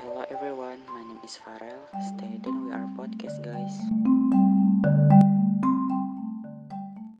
Hello everyone, my name is Farel. Stay tuned We are podcast, guys.